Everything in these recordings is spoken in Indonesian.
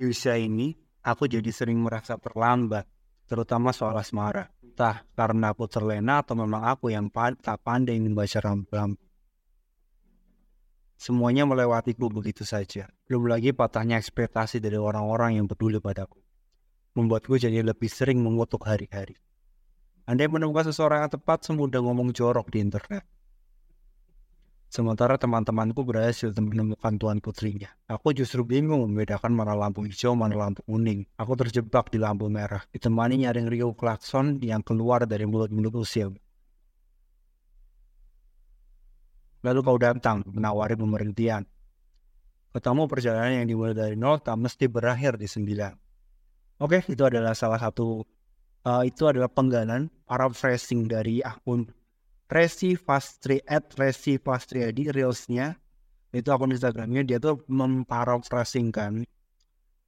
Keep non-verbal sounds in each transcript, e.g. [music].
Di usia ini, aku jadi sering merasa terlambat, terutama soal asmara. Entah karena aku terlena atau memang aku yang tak pandai membaca rambu-rambu. Semuanya melewatiku begitu saja. Belum lagi patahnya ekspektasi dari orang-orang yang peduli padaku. Membuatku jadi lebih sering mengutuk hari-hari. Andai menemukan seseorang yang tepat semudah ngomong jorok di internet. Sementara teman-temanku berhasil menemukan tuan putrinya. Aku justru bingung membedakan mana lampu hijau, mana lampu kuning. Aku terjebak di lampu merah, ditemani nyaring riuh klakson yang keluar dari mulut-mulut usil. Lalu kau datang menawari pemberhentian. Ketemu perjalanan yang dimulai dari nol tak mesti berakhir di sembilan. Oke, itu adalah salah satu uh, itu adalah penggalan paraphrasing dari akun Resi Fastri at Resi Fastriadi reelsnya itu akun Instagramnya dia tuh memparaphrasingkan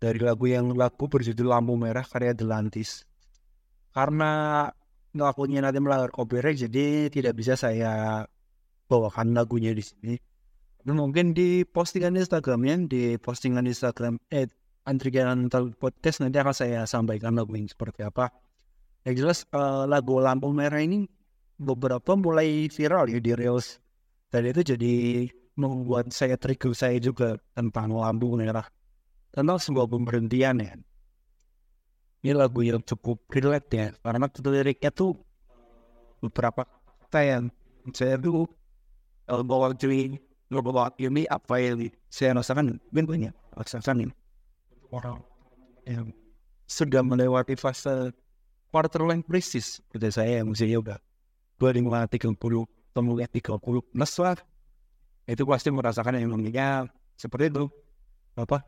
dari lagu yang lagu berjudul Lampu Merah karya Delantis karena lagunya nanti melanggar copyright jadi tidak bisa saya bawakan lagunya di sini. Dan mungkin di postingan Instagramnya, di postingan Instagram eh Antrigan Podcast nanti akan saya sampaikan lagu ini seperti apa. Yang jelas uh, lagu Lampu Merah ini beberapa mulai viral ya di Reels. Dan itu jadi membuat saya trigger saya juga tentang lampu merah. Tentang sebuah pemberhentian ya. Ini lagu yang cukup relate ya. Karena liriknya tuh beberapa kata yang saya tuh cuy bahwa ini apa yang saya rasakan bentuknya rasakan ini orang yang sudah melewati fase quarter life crisis seperti saya yang usianya udah dua lima tiga puluh kemudian tiga puluh plus lah itu pasti merasakan yang namanya seperti itu apa?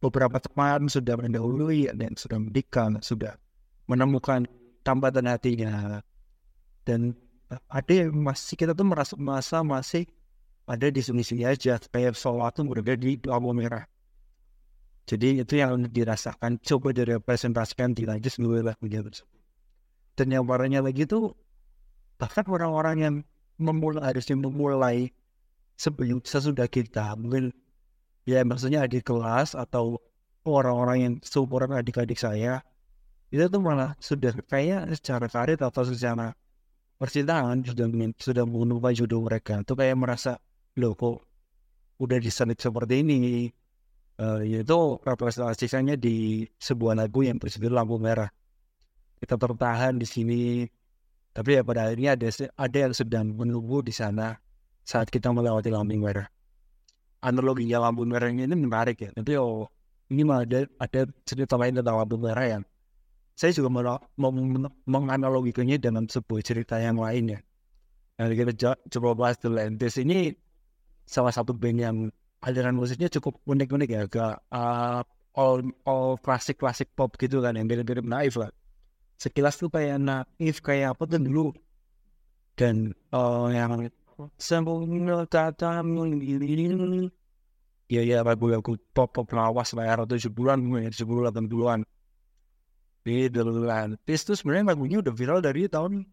Beberapa teman sudah mendahului dan sudah menikah sudah menemukan tambatan hatinya. Dan ada yang masih kita tuh merasa masa masih ada di sini-sini aja kayak sholat tuh berada di lampu merah. Jadi itu yang dirasakan. Coba direpresentasikan di lanjut seluruh lagunya tersebut. Dan yang warnanya lagi tuh bahkan orang-orang yang memulai harusnya memulai sebelum sesudah kita mungkin ya maksudnya adik kelas atau orang-orang yang seumuran adik-adik saya itu tuh malah sudah kayak secara karir atau secara percintaan sudah sudah menemukan jodoh mereka. Itu kayak merasa loh kok udah disenit seperti ini? Uh, yaitu representasinya di sebuah lagu yang berjudul lampu merah. Kita tertahan di sini tapi ya pada akhirnya ada ada yang sedang menunggu di sana saat kita melewati lampu merah analoginya lampu merah ini menarik ya tapi oh ini mah ada ada cerita lain tentang lampu merah yang saya juga mau menganalogikannya dengan sebuah cerita yang lain ya. Yang kita coba bahas The Lantis ini salah satu band yang aliran musiknya cukup unik-unik ya, agak uh, all all klasik klasik pop gitu kan, yang mirip-mirip naif lah. Sekilas tuh kayak naif kayak apa tuh dulu. Dan uh, yang sempurna kata ini ya ya lagu-lagu pop pop lawas lah era tujuh bulan mungkin sepuluh delapan bulan di duluan. Tis itu sebenarnya lagunya udah viral dari tahun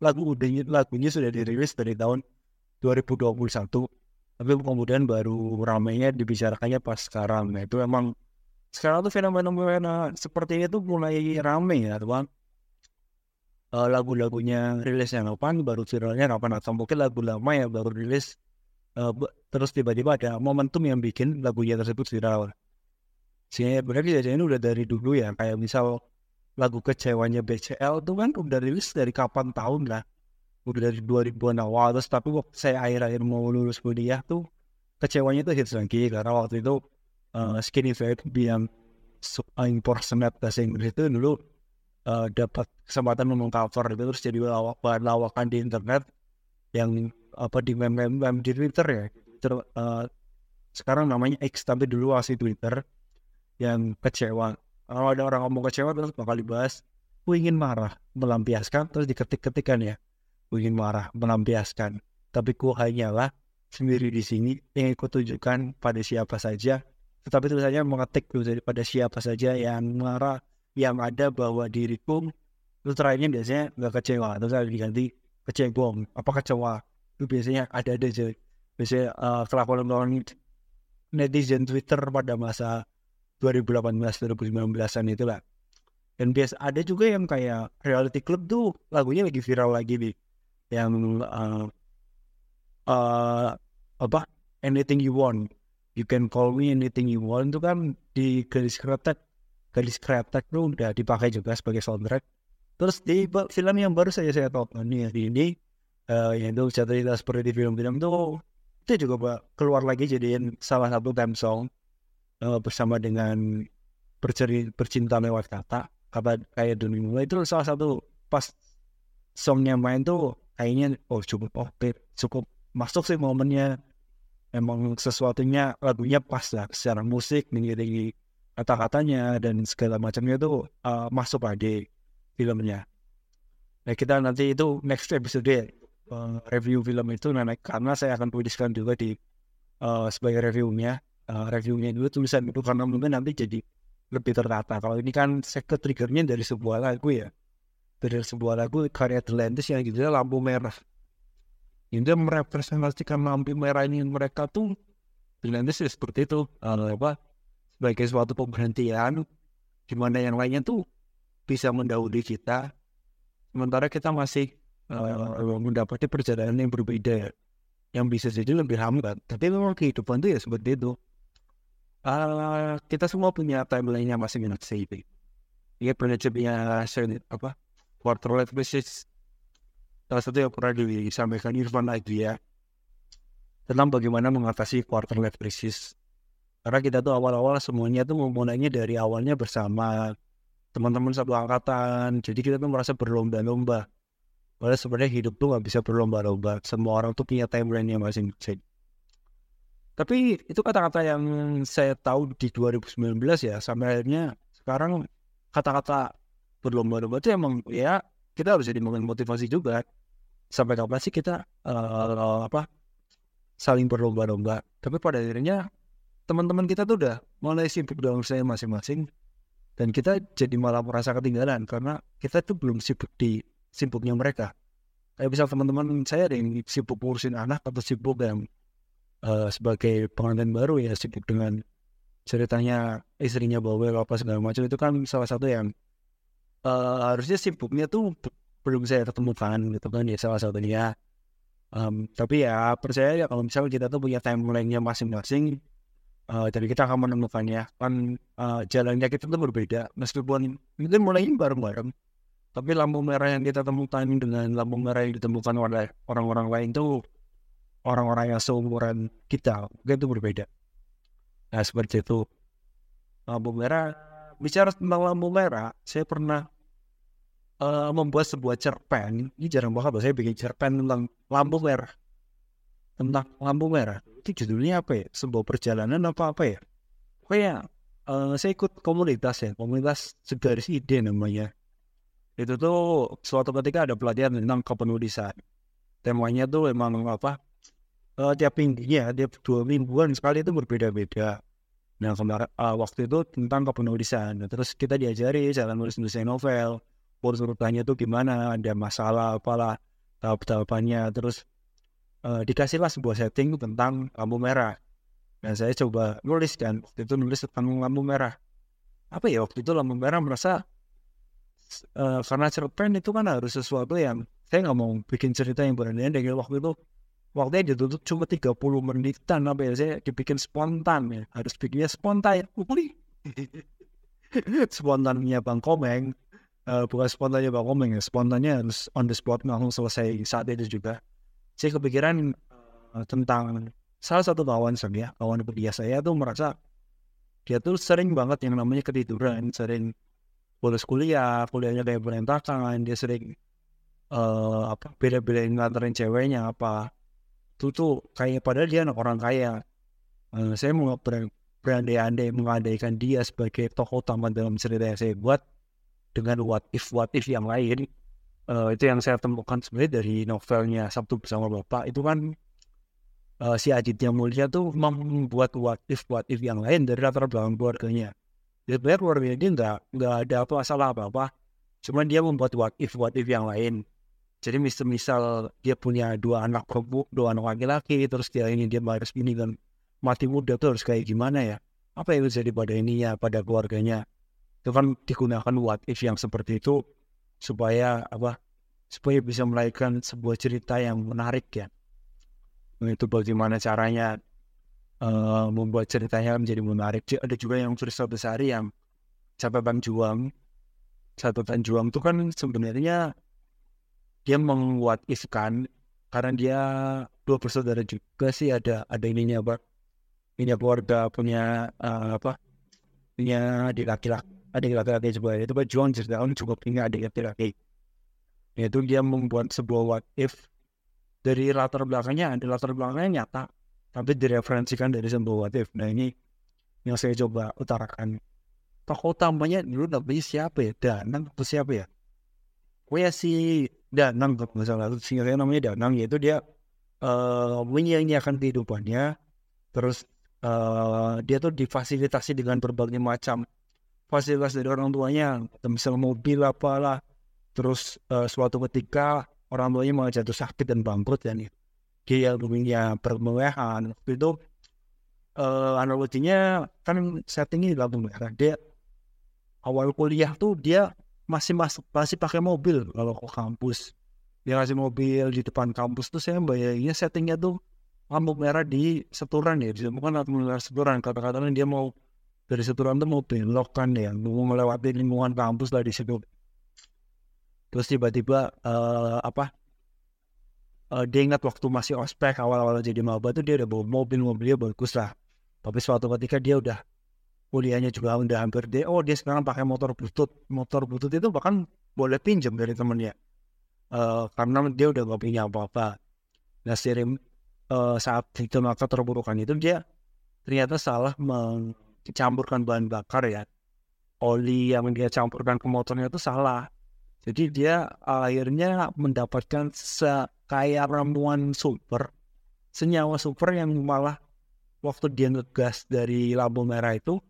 lagu udah lagunya sudah dirilis dari tahun 2021 tapi kemudian baru ramainya dibicarakannya pas sekarang. Nah itu emang sekarang tuh fenomena-fenomena seperti ini tuh mulai rame ya teman uh, lagu-lagunya rilis yang kapan baru viralnya kapan atau mungkin lagu lama ya baru rilis uh, terus tiba-tiba ada momentum yang bikin lagunya tersebut viral. Sehingga berarti ini udah dari dulu ya kayak misal lagu kecewanya BCL tuh kan udah rilis dari kapan tahun lah. Udah dari 2000-an awal terus tapi waktu saya akhir-akhir mau lulus kuliah tuh kecewanya tuh hits lagi. Karena waktu itu uh, Skinny Fat yang impersonate bahasa Inggris itu dulu uh, dapat kesempatan ngomong cover itu terus jadi lawak lawakan di internet yang apa di meme meme di Twitter ya. Twitter, uh, sekarang namanya X tapi dulu masih Twitter yang kecewa. Kalau ada orang ngomong kecewa terus bakal dibahas aku ingin marah melampiaskan terus diketik-ketikan ya. Aku ingin marah melampiaskan. Tapi ku hanyalah sendiri di sini yang ikut tunjukkan pada siapa saja tetapi saja mengetik pada siapa saja yang marah yang ada bahwa diriku terus terakhirnya biasanya nggak kecewa terus ada diganti kecebong apa kecewa? Itu biasanya ada ada aja biasanya uh, kelakuan orang netizen Twitter pada masa 2018 2019an itu lah dan biasa ada juga yang kayak reality club tuh lagunya lagi viral lagi nih. Yang uh, uh, apa? Anything you want. You can call me anything you want. Itu kan di garis kretek garis kretek tuh udah dipakai juga sebagai soundtrack. Terus di film yang baru saya saya tonton nih hari ini uh, yang itu cerita seperti di film-film tuh itu juga keluar lagi jadiin salah satu theme song uh, bersama dengan berceri bercinta lewat kata apa kayak dunia mulai itu salah satu pas songnya main tuh kayaknya oh cukup okay, cukup masuk sih momennya. Emang sesuatunya lagunya pas lah secara musik mengiringi kata-katanya dan segala macamnya itu uh, masuk di filmnya. Nah kita nanti itu next episode uh, review film itu nah, karena saya akan tuliskan juga di uh, sebagai reviewnya uh, reviewnya dulu tulisan itu karena mungkin nanti jadi lebih tertata. Kalau ini kan second triggernya dari sebuah lagu ya. Dari sebuah lagu karya Atlantis yang gitu lampu merah. Ini merepresentasikan lampu merah ini mereka tuh Atlantis ya seperti itu. Uh, apa sebagai suatu pemberhentian di mana yang lainnya tuh bisa mendahului kita sementara kita masih uh, mendapati perjalanan yang berbeda ya yang bisa jadi lebih lambat tapi memang kehidupan tuh ya seperti itu uh, kita semua punya timeline-nya masing-masing. Iya pernah punya apa quarter life crisis salah satu yang pernah disampaikan Irfan lagi ya tentang bagaimana mengatasi quarter life crisis. Karena kita tuh awal-awal semuanya tuh memulainya dari awalnya bersama teman-teman satu angkatan. Jadi kita tuh merasa berlomba-lomba. Padahal sebenarnya hidup tuh gak bisa berlomba-lomba. Semua orang tuh punya timeline-nya masing-masing. Tapi itu kata-kata yang saya tahu di 2019 ya sampai akhirnya sekarang kata-kata berlomba-lomba itu emang ya kita harus jadi motivasi juga sampai kapan sih kita uh, apa saling berlomba-lomba tapi pada akhirnya teman-teman kita tuh udah mulai sibuk dengan saya masing-masing dan kita jadi malah merasa ketinggalan karena kita tuh belum sibuk di sibuknya mereka. Kayak misal teman-teman saya ada yang sibuk ngurusin anak atau sibuk yang uh, sebagai pengantin baru ya sibuk dengan ceritanya istrinya bawel apa segala macam itu kan salah satu yang uh, harusnya sibuknya tuh belum saya ketemukan gitu kan ya salah satunya. Um, tapi ya percaya ya kalau misalnya kita tuh punya timelinenya masing-masing uh, jadi kita akan menemukannya. Kan uh, jalannya kita tuh berbeda. Meskipun mungkin mulai bareng-bareng tapi lampu merah yang kita temukan dengan lampu merah yang ditemukan oleh orang-orang lain tuh orang-orang yang seumuran kita mungkin itu berbeda. Nah seperti itu. Lampu merah bicara tentang lampu merah saya pernah uh, membuat sebuah cerpen. Ini jarang banget saya bikin cerpen tentang lampu merah tentang lampu merah. Itu judulnya apa ya? Sebuah perjalanan apa apa ya? Kayak uh, saya ikut komunitas ya. Komunitas segaris ide namanya. Itu tuh suatu ketika ada pelatihan tentang kepenulisan. Temanya tuh emang apa? Uh, tiap minggunya tiap dua mingguan sekali itu berbeda-beda. Nah kemarin uh, waktu itu tentang kepenulisan. Nah, terus kita diajari cara nulis nulis novel urutannya tuh gimana? Ada masalah apalah? Tahap-tahapannya. Terus uh, dikasihlah sebuah setting tentang lampu merah. Dan saya coba nulis kan waktu itu nulis tentang lampu merah. Apa ya waktu itu lampu merah merasa uh, karena cerpen itu kan harus sesuatu yang saya nggak mau bikin cerita yang berani dengan waktu itu waktunya ditutup cuma 30 menitan apa ya saya dibikin spontan ya harus bikinnya spontan. Ya [laughs] spontannya Bang Komeng. Uh, bukan spontannya Bang Komeng ya spontannya harus on the spot langsung selesai saat itu juga saya kepikiran uh, tentang salah satu kawan saya kawan dia saya tuh merasa dia tuh sering banget yang namanya ketiduran sering bolos kuliah kuliahnya kayak berantakan dia sering uh, apa beda-bedain nganterin ceweknya apa. Itu tuh kayak padahal dia anak orang kaya. Uh, saya mau berandai-andai mengandaikan dia sebagai tokoh utama dalam cerita yang saya buat dengan what if what if yang lain uh, itu yang saya temukan sebenarnya dari novelnya Sabtu bersama Bapak. Itu kan uh, si Aditya Mulia tuh membuat what if what if yang lain dari latar belakang keluarganya. Dia sebenarnya keluarganya dia nggak nggak ada apa masalah apa apa cuman dia membuat what if what if yang lain. Jadi misal, misal dia punya dua anak perempuan, dua anak laki-laki, terus dia ini dia harus ini dan mati muda tuh harus kayak gimana ya? apa yang terjadi pada ininya pada keluarganya? Itu kan digunakan what if yang seperti itu supaya apa supaya bisa melahirkan sebuah cerita yang menarik ya. Itu bagaimana caranya uh, membuat ceritanya menjadi menarik. Ada juga yang cerita besar yang catatan juang. Catatan juang itu kan sebenarnya dia menguat ifkan karena dia dua bersaudara juga sih. Ada ada ininya apa punya keluarga punya uh, apa punya adik laki-laki adik laki-laki juga itu berjuang cerita cukup punya adik laki-laki. Yaitu dia membuat sebuah what if. Dari latar belakangnya ada latar belakangnya nyata. Tapi direferensikan dari sebuah what if. Nah ini yang saya coba utarakan. Tokoh utamanya dulu namanya siapa ya? Danang atau siapa ya? Gue ya si Danang kalau nggak salah. Singkatnya namanya Danang. Yaitu dia uh, menyanyiakan kehidupannya. Terus uh, dia tuh difasilitasi dengan berbagai macam fasilitas dari orang tuanya misal mobil apalah. Terus uh, suatu ketika orang tuanya mau jatuh sakit dan bangkrut dan dia punya permewahan itu uh, analoginya kan settingnya di lampu merah. Dia awal kuliah tuh dia masih masuk masih pakai mobil kalau ke kampus. Dia ngasih mobil di depan kampus tuh saya bayanginnya settingnya tuh lampu merah di seturan ya bukan lampu merah seturan kata-katanya dia mau dari seturan tuh mau belok kan ya mau melewati lingkungan kampus lah di situ. Terus tiba-tiba uh, apa uh, dia ingat waktu masih ospek awal-awal jadi maba tuh dia udah bawa mobil mobilnya bagus lah. Tapi suatu ketika dia udah kuliahnya juga udah hampir deh oh dia sekarang pakai motor butut. Motor butut itu bahkan boleh pinjam dari temennya. Uh, karena dia udah gak punya apa-apa. Nah sirim uh, saat itu maka terburukan itu dia ternyata salah mencampurkan bahan bakar ya. Oli yang dia campurkan ke motornya itu salah. Jadi dia akhirnya mendapatkan kayak ramuan super senyawa super yang malah waktu dia ngegas dari lampu merah itu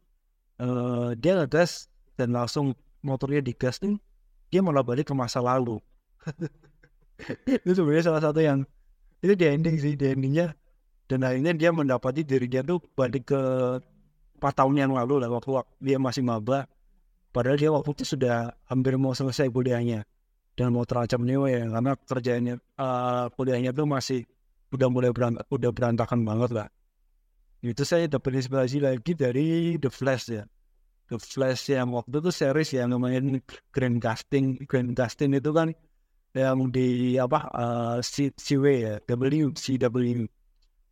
uh, dia ngegas dan langsung motornya digas nih dia malah balik ke masa lalu. [laughs] Itu sebenarnya salah satu yang itu di ending sih di endingnya. Dan akhirnya dia mendapati dirinya tuh balik ke empat tahun yang lalu lah waktu dia masih maba. Padahal dia waktu itu sudah hampir mau selesai kuliahnya. Dan mau terancam nyewa ya karena kerjanya uh, kuliahnya tuh masih udah mulai berantak, udah berantakan banget lah. Itu saya dapat inspirasi lagi dari The Flash ya. The Flash yang waktu itu series yang namanya Grand Casting. Grand Casting itu kan yang di apa uh, C CW ya W CW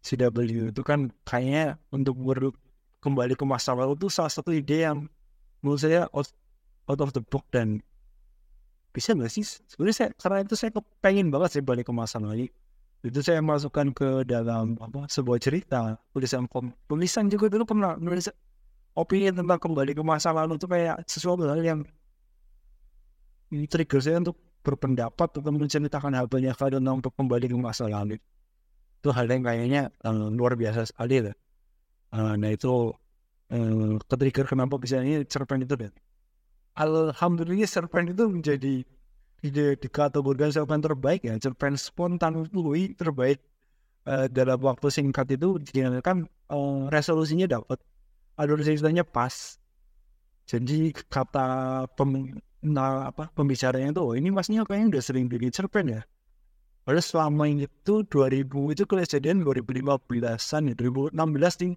CW itu kan kayaknya untuk kembali ke masa lalu itu salah satu ide yang menurut saya out, out of the book dan bisa nggak sih? Sebenarnya saya karena itu saya kepengen banget sih balik ke masa lalu. Itu saya masukkan ke dalam apa sebuah cerita tulisan kom tulisan juga dulu pernah nulis opini tentang kembali ke masa lalu itu kayak sesuatu hal yang ini trigger saya untuk berpendapat atau menceritakan hal banyak hal tentang kembali ke masa lalu. Itu hal yang kayaknya uh, luar biasa sekali lah uh, nah itu uh, ke-trigger kenapa bisa ini cerpen itu deh alhamdulillah cerpen itu menjadi ide dikategorikan cerpen terbaik ya. Cerpen spontan fluid terbaik uh, dalam waktu singkat itu kan uh, resolusinya dapat alur ceritanya pas. Jadi kata pem, nah, apa pembicaranya itu oh, ini masnya kayaknya udah sering bikin cerpen ya. Padahal selama itu 2000 itu kejadian 2015an ya 2016 nih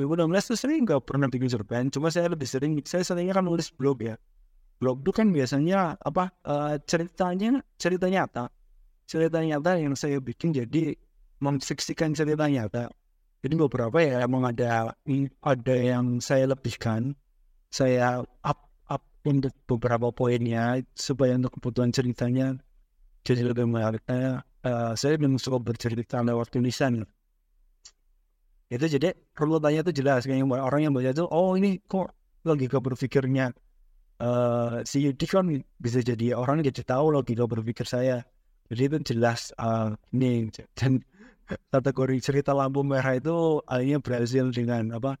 2016 tuh sering nggak pernah bikin cerpen cuma saya lebih sering saya seringnya kan nulis blog ya. Blog itu kan biasanya apa uh, ceritanya cerita nyata. Cerita nyata yang saya bikin jadi memfiksikan cerita nyata. Jadi beberapa ya emang ada ada yang saya lebihkan. Saya up up untuk beberapa poinnya supaya untuk kebutuhan ceritanya jadi lebih menarik. Uh, saya belum suka bercerita lewat tulisan itu jadi perlu tanya itu jelas kayak orang yang baca itu oh ini kok logika berpikirnya uh, si Yudi kan bisa jadi orang jadi tahu logika berpikir saya. Jadi itu jelas uh, ini dan kategori cerita lampu merah itu akhirnya berhasil dengan apa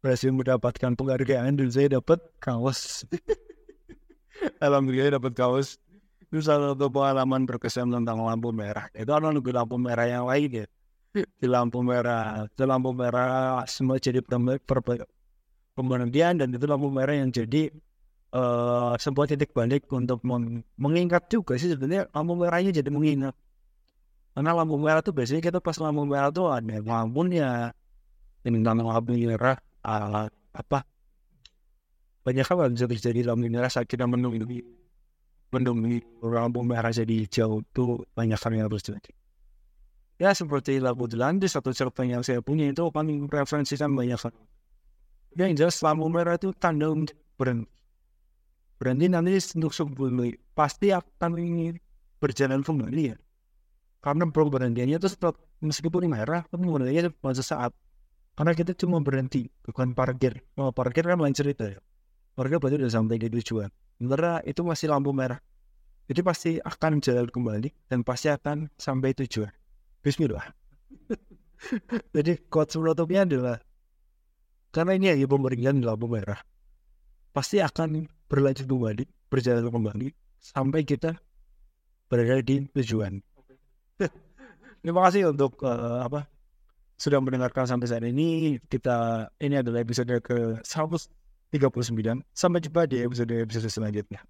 berhasil mendapatkan penghargaan dan saya dapat kaos. [laughs] Alhamdulillah dapat kaos. Itu salah satu pengalaman berkesan tentang lampu merah. Itu ada lampu merah yang lain ya di lampu merah. Di lampu merah semua jadi pemberhentian dan itu lampu merah yang jadi uh, sebuah titik balik untuk meng mengingat juga sih sebenarnya lampu merahnya jadi mengingat. Karena lampu merah tuh biasanya kita pas lampu merah tuh ada lampunya. Ini lampu merah uh, apa? Banyak hal bisa terjadi lampu merah saat kita menunggu menunggu lampu merah jadi hijau tuh banyak hal yang harus terjadi ya seperti lampu Delantis atau cerpen yang saya punya itu kami referensikan banyak yang jelas lampu merah itu tanda untuk berhenti berhenti nanti untuk sebelum pasti akan berjalan kembali ya karena berhentinya itu setelah meskipun merah tapi berhentinya cuma sesaat karena kita cuma berhenti bukan parkir oh, parkir kan lain cerita ya parkir berarti udah sampai di tujuan sementara itu masih lampu merah jadi pasti akan jalan kembali dan pasti akan sampai tujuan Bismillah. [laughs] Jadi quotes penutupnya adalah karena ini ya pemberian lampu merah pasti akan berlanjut kembali, berjalan kembali sampai kita berada di tujuan. [laughs] Terima kasih untuk uh, apa sudah mendengarkan sampai saat ini. Kita ini adalah episode ke 139. Sampai jumpa di episode episode selanjutnya.